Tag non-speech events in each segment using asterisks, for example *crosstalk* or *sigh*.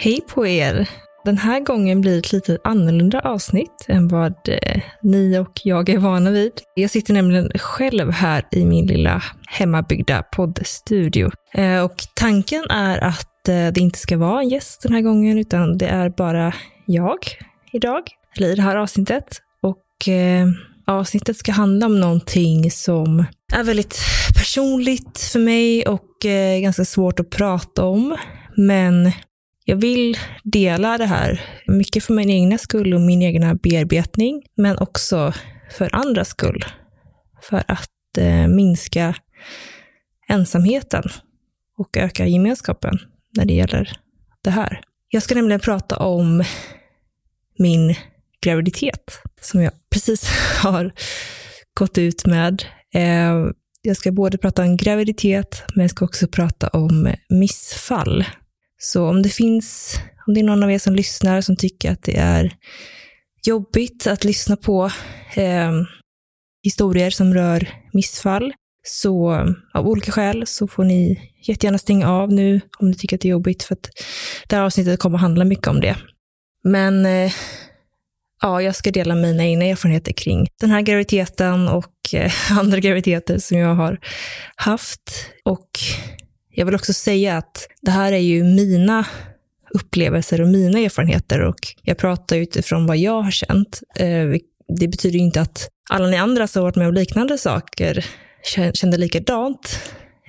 Hej på er! Den här gången blir det ett lite annorlunda avsnitt än vad eh, ni och jag är vana vid. Jag sitter nämligen själv här i min lilla hemmabyggda poddstudio. Eh, och tanken är att eh, det inte ska vara en gäst den här gången, utan det är bara jag idag, eller i det här avsnittet. Och avsnittet ska handla om någonting som är väldigt personligt för mig och ganska svårt att prata om. Men jag vill dela det här, mycket för min egna skull och min egna bearbetning, men också för andras skull. För att eh, minska ensamheten och öka gemenskapen när det gäller det här. Jag ska nämligen prata om min graviditet, som jag precis *laughs* har gått ut med. Eh, jag ska både prata om graviditet, men jag ska också prata om missfall. Så om det finns, om det är någon av er som lyssnar som tycker att det är jobbigt att lyssna på eh, historier som rör missfall, så av olika skäl så får ni jättegärna stänga av nu om ni tycker att det är jobbigt, för att det här avsnittet kommer att handla mycket om det. Men eh, ja, jag ska dela mina egna erfarenheter kring den här graviditeten och eh, *laughs* andra graviditeter som jag har haft. Och jag vill också säga att det här är ju mina upplevelser och mina erfarenheter och jag pratar utifrån vad jag har känt. Eh, det betyder ju inte att alla ni andra som har varit med om liknande saker kände likadant.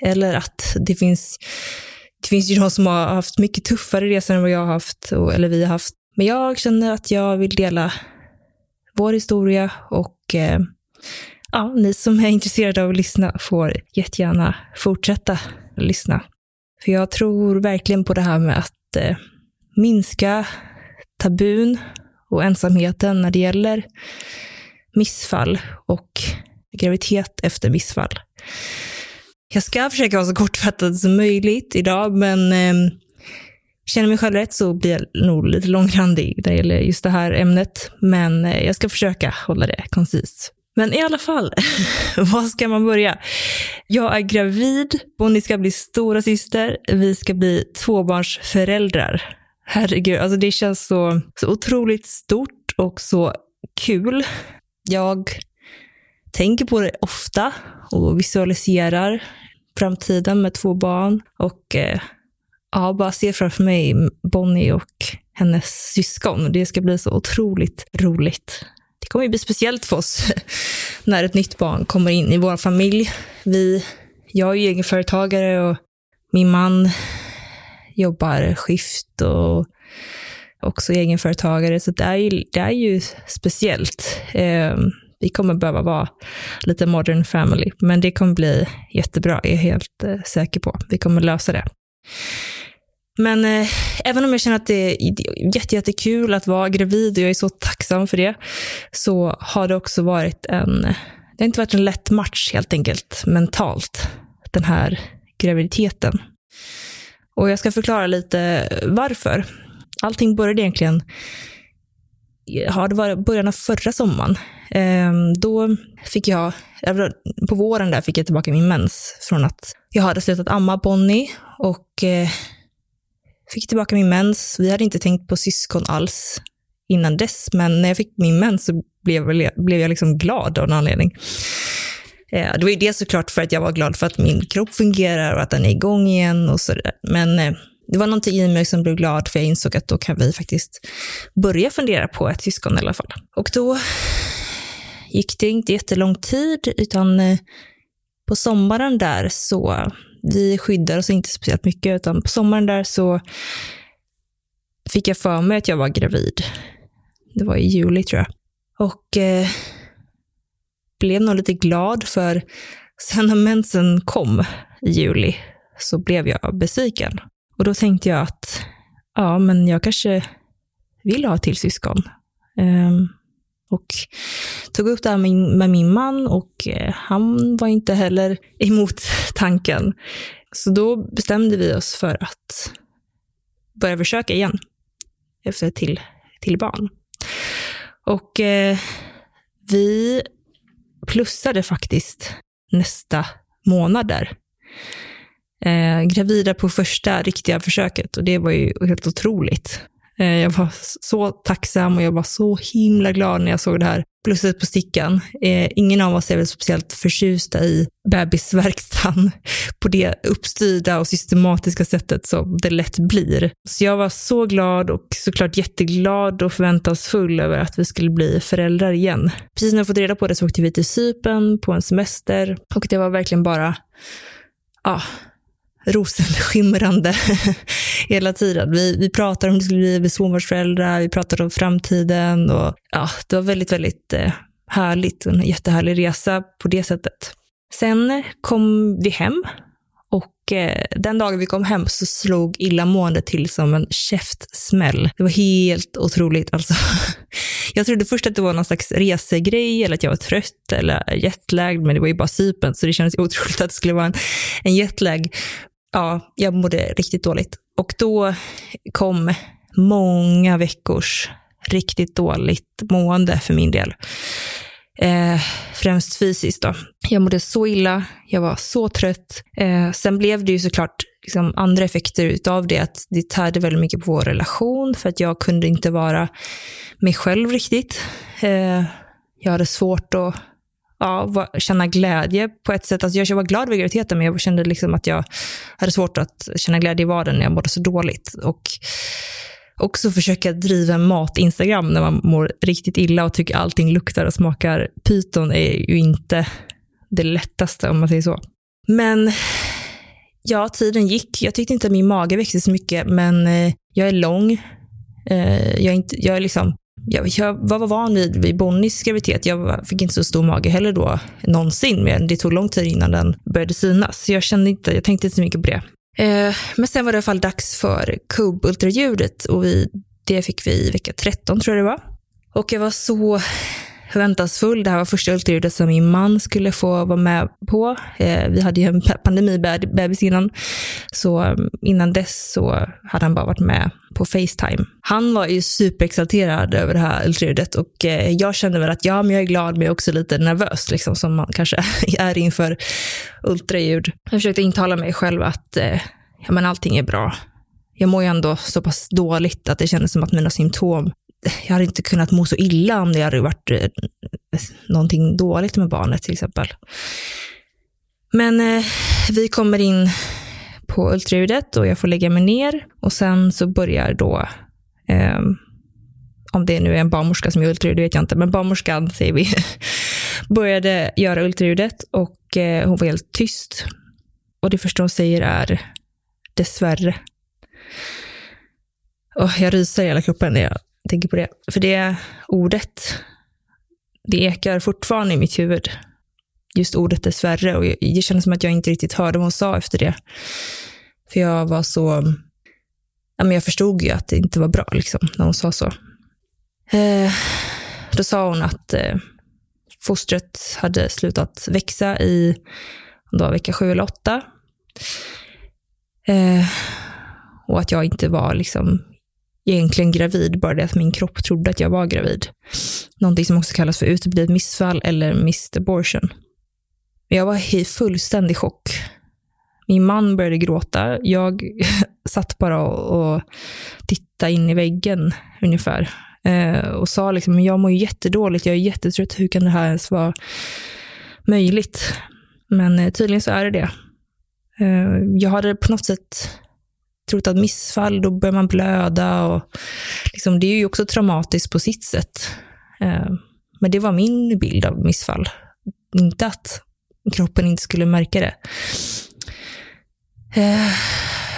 Eller att det finns, det finns ju de som har haft mycket tuffare resor än vad jag har haft, eller vi har haft. Men jag känner att jag vill dela vår historia och eh, ja, ni som är intresserade av att lyssna får jättegärna fortsätta lyssna. För jag tror verkligen på det här med att eh, minska tabun och ensamheten när det gäller missfall och graviditet efter missfall. Jag ska försöka vara så kortfattad som möjligt idag, men eh, känner mig själv rätt så blir jag nog lite långrandig när det gäller just det här ämnet. Men eh, jag ska försöka hålla det koncist. Men i alla fall, *laughs* var ska man börja? Jag är gravid, Bonnie ska bli stora syster. vi ska bli tvåbarnsföräldrar. Herregud, alltså det känns så, så otroligt stort och så kul. Jag tänker på det ofta och visualiserar framtiden med två barn och eh, ja, bara ser framför mig Bonnie och hennes syskon. Det ska bli så otroligt roligt det kommer ju bli speciellt för oss *laughs* när ett nytt barn kommer in i vår familj. Vi, jag är ju egenföretagare och min man jobbar skift och också egenföretagare, så det är ju, det är ju speciellt. Eh, vi kommer behöva vara lite modern family, men det kommer bli jättebra, jag är helt eh, säker på. Vi kommer lösa det. Men eh, även om jag känner att det är jätte, jättekul att vara gravid och jag är så tacksam Liksom, för det, så har det också varit en, det har inte varit en lätt match helt enkelt, mentalt, den här graviditeten. Och jag ska förklara lite varför. Allting började egentligen, ja, det var början av förra sommaren. Ehm, då fick jag, på våren där fick jag tillbaka min mens från att jag hade slutat amma Bonnie och eh, fick tillbaka min mens. Vi hade inte tänkt på syskon alls innan dess, men när jag fick min mens så blev, blev jag liksom glad av någon anledning. Eh, det var ju det såklart för att jag var glad för att min kropp fungerar och att den är igång igen och sådär. Men eh, det var någonting i mig som blev glad för jag insåg att då kan vi faktiskt börja fundera på ett syskon i alla fall. Och då gick det inte jättelång tid, utan eh, på sommaren där så, vi skyddar oss inte speciellt mycket, utan på sommaren där så fick jag för mig att jag var gravid. Det var i juli tror jag. Och eh, blev nog lite glad för sen när mensen kom i juli så blev jag besviken. Och då tänkte jag att ja, men jag kanske vill ha ett till syskon. Um, och tog upp det här med, med min man och eh, han var inte heller *laughs* emot tanken. Så då bestämde vi oss för att börja försöka igen efter ett till, till barn. Och eh, vi plussade faktiskt nästa månad där. Eh, gravida på första riktiga försöket och det var ju helt otroligt. Eh, jag var så tacksam och jag var så himla glad när jag såg det här plusset på stickan. Eh, ingen av oss är väl speciellt förtjusta i bebisverkstan *laughs* på det uppstyrda och systematiska sättet som det lätt blir. Så jag var så glad och såklart jätteglad och förväntansfull över att vi skulle bli föräldrar igen. Precis när jag fått reda på det så åkte vi till Cypern på en semester och det var verkligen bara, ja, rosenskimrande *laughs* hela tiden. Vi, vi pratade om hur det skulle bli vi småbarnsföräldrar, vi pratade om framtiden och ja, det var väldigt, väldigt eh, härligt. En jättehärlig resa på det sättet. Sen kom vi hem och eh, den dagen vi kom hem så slog illamåendet till som en käftsmäll. Det var helt otroligt. Alltså. *laughs* Jag trodde först att det var någon slags resegrej eller att jag var trött eller jetlagd, men det var ju bara Cypern så det kändes otroligt att det skulle vara en, en jetlag ja, jag mådde riktigt dåligt. Och då kom många veckors riktigt dåligt mående för min del. Eh, främst fysiskt då. Jag mådde så illa, jag var så trött. Eh, sen blev det ju såklart liksom andra effekter utav det, att det tärde väldigt mycket på vår relation, för att jag kunde inte vara mig själv riktigt. Eh, jag hade svårt att ja, känna glädje på ett sätt. Alltså jag var glad vid graviditeten, men jag kände liksom att jag hade svårt att känna glädje i vardagen när jag mådde så dåligt. Och också försöka driva en mat-Instagram när man mår riktigt illa och tycker allting luktar och smakar pyton är ju inte det lättaste om man säger så. Men ja, tiden gick. Jag tyckte inte att min mage växte så mycket, men eh, jag är lång. Eh, jag är, inte, jag är liksom jag, jag var van vid, vid Bonnies graviditet. Jag fick inte så stor mage heller då någonsin, men det tog lång tid innan den började synas. Så jag kände inte, jag tänkte inte så mycket på det. Eh, men sen var det i alla fall dags för KUB-ultraljudet och vi, det fick vi i vecka 13 tror jag det var. Och jag var så förväntansfull. Det här var första ultraljudet som min man skulle få vara med på. Eh, vi hade ju en pandemibebis innan, så mm, innan dess så hade han bara varit med på Facetime. Han var ju superexalterad över det här ultraljudet och eh, jag kände väl att ja, men jag är glad men jag är också lite nervös, liksom, som man kanske *laughs* är inför ultraljud. Jag försökte intala mig själv att eh, ja, men allting är bra. Jag mår ju ändå så pass dåligt att det kändes som att mina symptom jag hade inte kunnat må så illa om det hade varit eh, någonting dåligt med barnet till exempel. Men eh, vi kommer in på ultraljudet och jag får lägga mig ner och sen så börjar då, eh, om det nu är en barnmorska som gör ultraljud, det vet jag inte, men barnmorskan säger vi, *laughs* började göra ultraljudet och eh, hon var helt tyst. Och det första hon säger är dessvärre. Oh, jag ryser i hela kroppen när jag tänker på det. För det ordet, det ekar fortfarande i mitt huvud. Just ordet dessvärre. Och det kändes som att jag inte riktigt hörde vad hon sa efter det. För jag var så... Ja, men jag förstod ju att det inte var bra liksom, när hon sa så. Eh, då sa hon att eh, fostret hade slutat växa i om det var vecka sju eller åtta. Eh, och att jag inte var liksom egentligen gravid, bara det att min kropp trodde att jag var gravid. Någonting som också kallas för uteblivet missfall eller missed abortion. Jag var i fullständig chock. Min man började gråta. Jag *laughs* satt bara och, tittade in i väggen ungefär. Eh, och sa liksom, jag mår ju jättedåligt, jag är jättetrött, hur kan det här ens vara möjligt? Men eh, tydligen så är det det. Eh, jag hade på något sätt trott att missfall, då börjar man blöda. Och liksom, det är ju också traumatiskt på sitt sätt. Eh, men det var min bild av missfall. Inte att kroppen inte skulle märka det. Eh,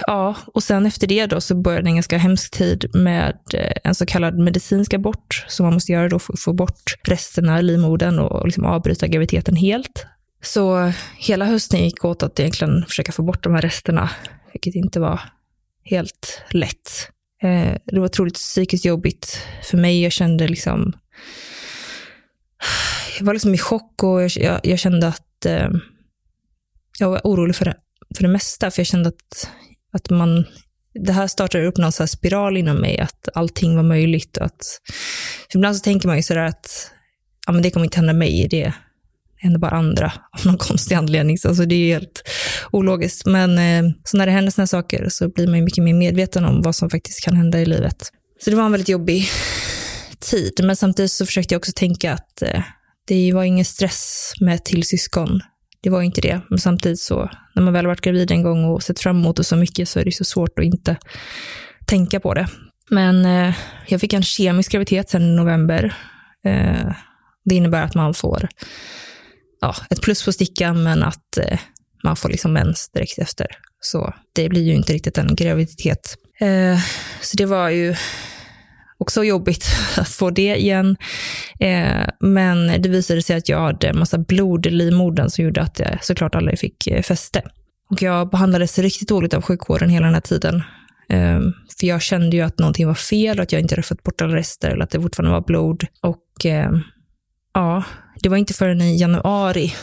ja, och sen efter det då så började en ganska hemsk tid med eh, en så kallad medicinsk abort, som man måste göra då för att få bort resterna i livmodern och liksom avbryta graviditeten helt. Så hela hösten gick åt att egentligen försöka få bort de här resterna, vilket inte var helt lätt. Eh, det var otroligt psykiskt jobbigt för mig. Jag kände liksom... Jag var liksom i chock och jag, jag kände att eh, jag var orolig för det, för det mesta, för jag kände att, att man... Det här startade upp någon så spiral inom mig, att allting var möjligt. Att, ibland så tänker man ju sådär att ja, men det kommer inte hända mig, det, händer bara andra av någon *laughs* konstig anledning. Alltså det är helt ologiskt. Men eh, så när det händer sådana saker så blir man mycket mer medveten om vad som faktiskt kan hända i livet. Så det var en väldigt jobbig tid. Men samtidigt så försökte jag också tänka att eh, det var ingen stress med till syskon. Det var inte det. Men samtidigt så, när man väl varit gravid en gång och sett fram emot det så mycket så är det så svårt att inte tänka på det. Men eh, jag fick en kemisk graviditet sen i november. Eh, det innebär att man får ja, ett plus på stickan, men att eh, man får liksom mens direkt efter. Så det blir ju inte riktigt en graviditet. Eh, så det var ju också jobbigt *laughs* att få det igen. Eh, men det visade sig att jag hade en massa blod i livmodern som gjorde att jag såklart aldrig fick eh, fäste. Och jag behandlades riktigt dåligt av sjukvården hela den här tiden. Eh, för jag kände ju att någonting var fel och att jag inte hade fått bort alla rester eller att det fortfarande var blod. Och eh, ja, det var inte förrän i januari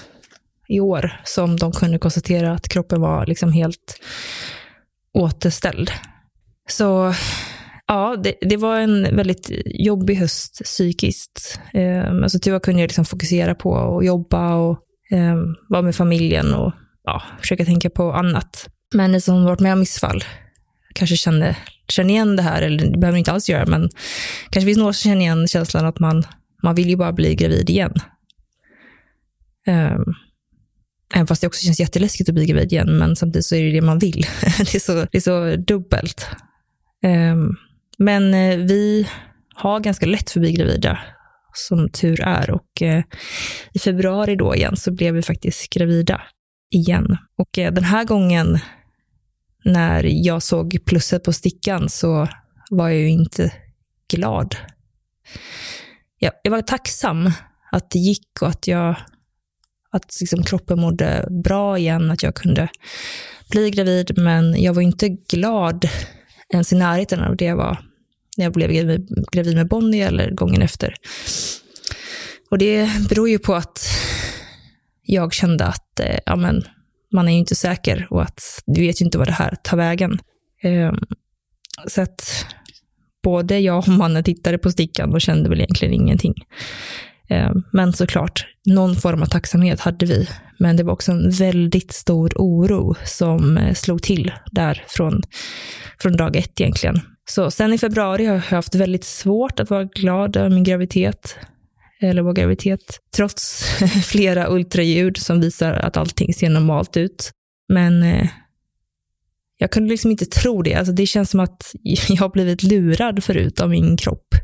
i år som de kunde konstatera att kroppen var liksom helt återställd. Så ja, det, det var en väldigt jobbig höst psykiskt. Eh, alltså tyvärr kunde jag liksom fokusera på att jobba och eh, vara med familjen och ja, försöka tänka på annat. Men ni som varit med om missfall kanske känner, känner igen det här, eller det behöver inte alls göra, men kanske finns några som känner igen känslan att man, man vill ju bara bli gravid igen. Um, även fast det också känns jätteläskigt att bli gravid igen, men samtidigt så är det det man vill. *laughs* det, är så, det är så dubbelt. Um, men eh, vi har ganska lätt för att bli gravida, som tur är. Och uh, i februari då igen så blev vi faktiskt gravida igen. Och uh, den här gången när jag såg plusset på stickan så var jag ju inte glad. Jag, jag var tacksam att det gick och att jag att liksom kroppen mådde bra igen, att jag kunde bli gravid, men jag var inte glad ens i närheten av det jag var när jag blev gravid med Bonnie eller gången efter. Och det beror ju på att jag kände att eh, ja, men, man är ju inte säker och att du vet ju inte vad det här tar vägen. Eh, så att både jag och mannen tittade på stickan och kände väl egentligen ingenting. Eh, men såklart, någon form av tacksamhet hade vi. Men det var också en väldigt stor oro som eh, slog till där från, från dag ett egentligen. Så sen i februari har jag haft väldigt svårt att vara glad över min graviditet, eller vår graviditet, trots *laughs* flera ultraljud som visar att allting ser normalt ut. Men eh, jag kunde liksom inte tro det. Alltså det känns som att *laughs* jag har blivit lurad förut av min kropp.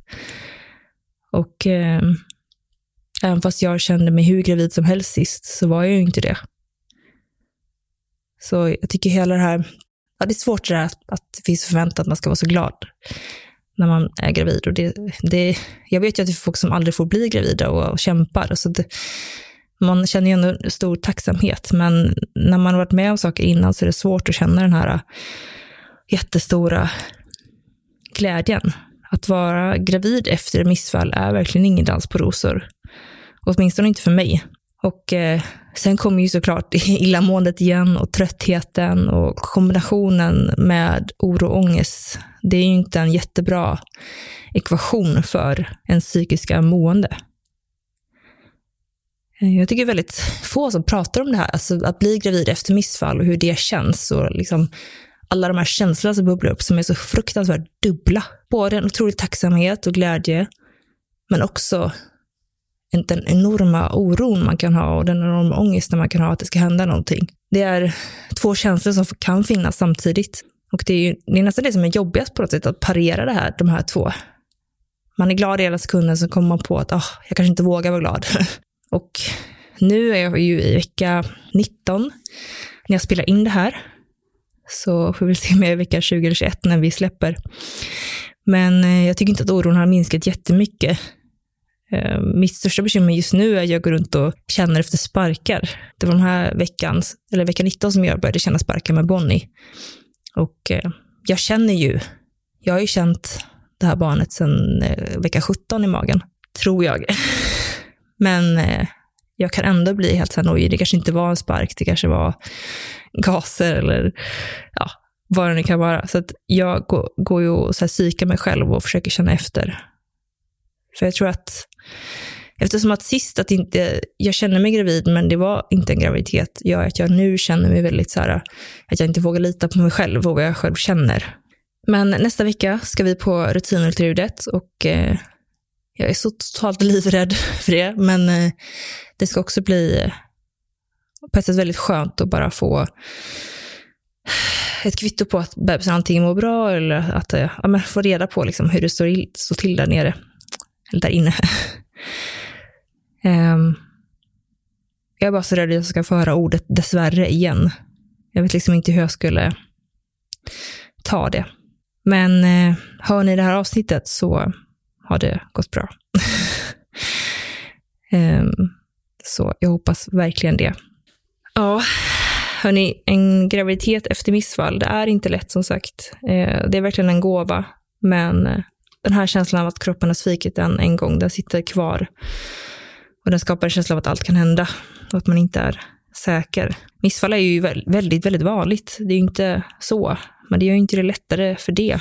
Och eh, Även fast jag kände mig hur gravid som helst sist, så var jag ju inte det. Så jag tycker hela det här, ja, det är svårt det där att, att det finns förväntat att man ska vara så glad när man är gravid. Och det, det, jag vet ju att det är folk som aldrig får bli gravida och, och kämpar. Så det, man känner ju ändå stor tacksamhet, men när man har varit med om saker innan så är det svårt att känna den här äh, jättestora glädjen. Att vara gravid efter missfall är verkligen ingen dans på rosor. Åtminstone inte för mig. Och eh, sen kommer ju såklart *laughs* illamåendet igen och tröttheten och kombinationen med oro och ångest. Det är ju inte en jättebra ekvation för en psykiska mående. Eh, jag tycker det är väldigt få som pratar om det här, alltså att bli gravid efter missfall och hur det känns och liksom alla de här känslorna som bubblar upp som är så fruktansvärt dubbla. Både en otrolig tacksamhet och glädje, men också den enorma oron man kan ha och den enorma ångesten man kan ha att det ska hända någonting. Det är två känslor som kan finnas samtidigt. Och det är, ju, det är nästan det som är jobbigast på något sätt, att parera det här, de här två. Man är glad i hela sekunden, så kommer man på att oh, jag kanske inte vågar vara glad. *laughs* och nu är jag ju i vecka 19 när jag spelar in det här. Så får vi se om jag är i vecka 20 eller 21 när vi släpper. Men eh, jag tycker inte att oron har minskat jättemycket. Eh, mitt största bekymmer just nu är att jag går runt och känner efter sparkar. Det var den här veckan, eller vecka 19 som jag började känna sparkar med Bonnie. Och eh, jag känner ju, jag har ju känt det här barnet sedan vecka 17 i magen, tror jag. *laughs* Men eh, jag kan ändå bli helt såhär nojig. Det kanske inte var en spark, det kanske var gaser eller ja, vad det nu kan vara. Så att jag går, går ju och så här psykar mig själv och försöker känna efter. För jag tror att Eftersom att sist att inte, jag kände mig gravid, men det var inte en graviditet, gör att jag nu känner mig väldigt så här, att jag inte vågar lita på mig själv och vad jag själv känner. Men nästa vecka ska vi på rutinultraljudet och eh, jag är så totalt livrädd för det, men eh, det ska också bli eh, på ett sätt väldigt skönt att bara få eh, ett kvitto på att bebisen antingen mår bra eller att ja, men få reda på liksom hur det står, står till där nere, eller där inne. um, *laughs* jag är bara så rädd att jag ska få höra ordet dessvärre igen. Jag vet liksom inte hur jag skulle ta det. Men eh, hör ni det här avsnittet så har det gått bra. um, *laughs* så jag hoppas verkligen det. Ja, hörni, en graviditet efter missfall, det är inte lätt som sagt. Eh, det är verkligen en gåva, men eh, den här känslan av att kroppen har svikit den en gång, den sitter kvar. Och den skapar en känsla av att allt kan hända och att man inte är säker. Missfall är ju väldigt, väldigt vanligt. Det är ju inte så, men det gör ju inte det lättare för det.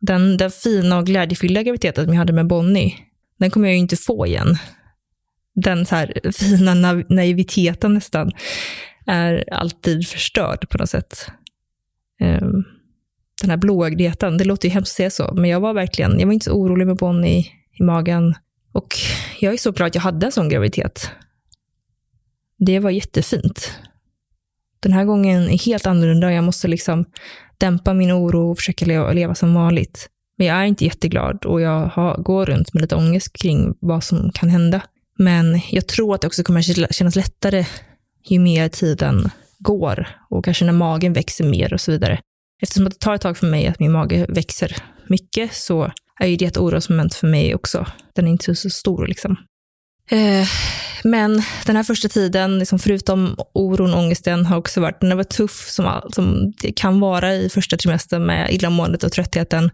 Den, den fina och glädjefyllda graviditeten som jag hade med Bonnie, den kommer jag ju inte få igen den så här fina naiviteten nästan är alltid förstörd på något sätt. Um, den här blåögdheten, det låter ju hemskt att säga så, men jag var verkligen, jag var inte så orolig med Bonnie i magen. Och jag är så glad att jag hade en sån graviditet. Det var jättefint. Den här gången är helt annorlunda och jag måste liksom dämpa min oro och försöka leva, leva som vanligt. Men jag är inte jätteglad och jag har, går runt med lite ångest kring vad som kan hända. Men jag tror att det också kommer kännas lättare ju mer tiden går och kanske när magen växer mer och så vidare. Eftersom det tar ett tag för mig att min mage växer mycket så är ju det ett orosmoment för mig också. Den är inte så stor liksom. Eh, men den här första tiden, liksom förutom oron och ångesten, har också varit, den har varit tuff som, som det kan vara i första trimestern med illamåendet och tröttheten.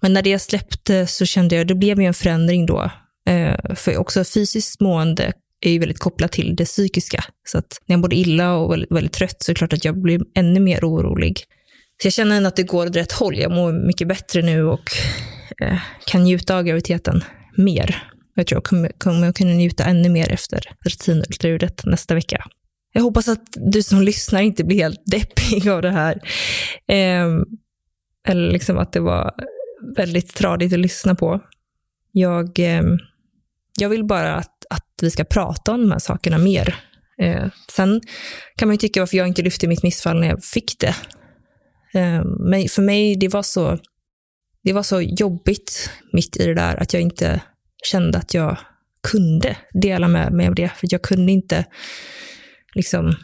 Men när det släppte eh, så kände jag, det blev ju en förändring då Eh, för också fysiskt mående är ju väldigt kopplat till det psykiska. Så att när jag mår illa och väldigt, väldigt trött så är det klart att jag blir ännu mer orolig. Så jag känner ändå att det går åt rätt håll. Jag mår mycket bättre nu och eh, kan njuta av graviditeten mer. Jag tror jag kommer, kommer kunna njuta ännu mer efter rutinultraljudet nästa vecka. Jag hoppas att du som lyssnar inte blir helt *laughs* deppig av det här. Eh, eller liksom att det var väldigt tradigt att lyssna på. Jag eh, jag vill bara att, att vi ska prata om de här sakerna mer. Eh, sen kan man ju tycka varför jag inte lyfte mitt missfall när jag fick det. Eh, men för mig, det var, så, det var så jobbigt mitt i det där att jag inte kände att jag kunde dela med mig av det. För jag kunde inte, liksom,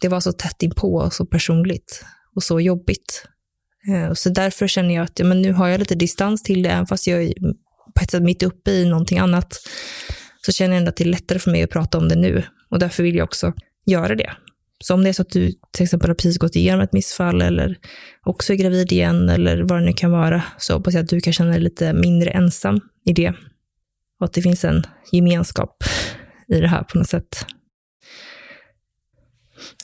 det var så tätt inpå och så personligt och så jobbigt. Eh, så därför känner jag att ja, men nu har jag lite distans till det, även fast jag är på ett sätt mitt uppe i någonting annat, så känner jag ändå att det är lättare för mig att prata om det nu. Och därför vill jag också göra det. Så om det är så att du till exempel har precis gått igenom ett missfall eller också är gravid igen eller vad det nu kan vara, så hoppas jag att du kan känna dig lite mindre ensam i det. Och att det finns en gemenskap i det här på något sätt.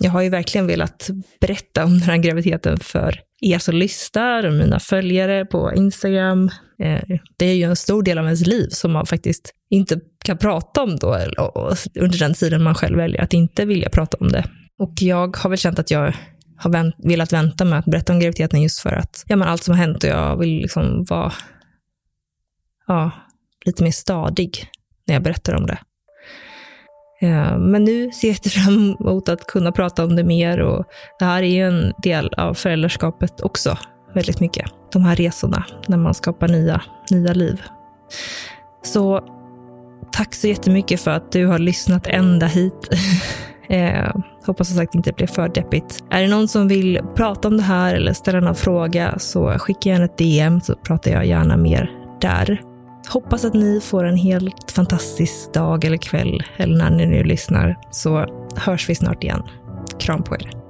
Jag har ju verkligen velat berätta om den här graviditeten för er som lyssnar och mina följare på Instagram. Eh, det är ju en stor del av ens liv som man faktiskt inte kan prata om då, under den tiden man själv väljer att inte vilja prata om det. Och jag har väl känt att jag har vänt, velat vänta med att berätta om graviditeten just för att ja, men allt som har hänt och jag vill liksom vara ja, lite mer stadig när jag berättar om det. Eh, men nu ser jag fram emot att kunna prata om det mer och det här är en del av föräldraskapet också, väldigt mycket. De här resorna när man skapar nya, nya liv. Så tack så jättemycket för att du har lyssnat ända hit. *laughs* eh, hoppas som sagt inte det blev för deppigt. Är det någon som vill prata om det här eller ställa någon fråga så skicka gärna ett DM så pratar jag gärna mer där. Hoppas att ni får en helt fantastisk dag eller kväll eller när ni nu lyssnar så hörs vi snart igen. Kram på er.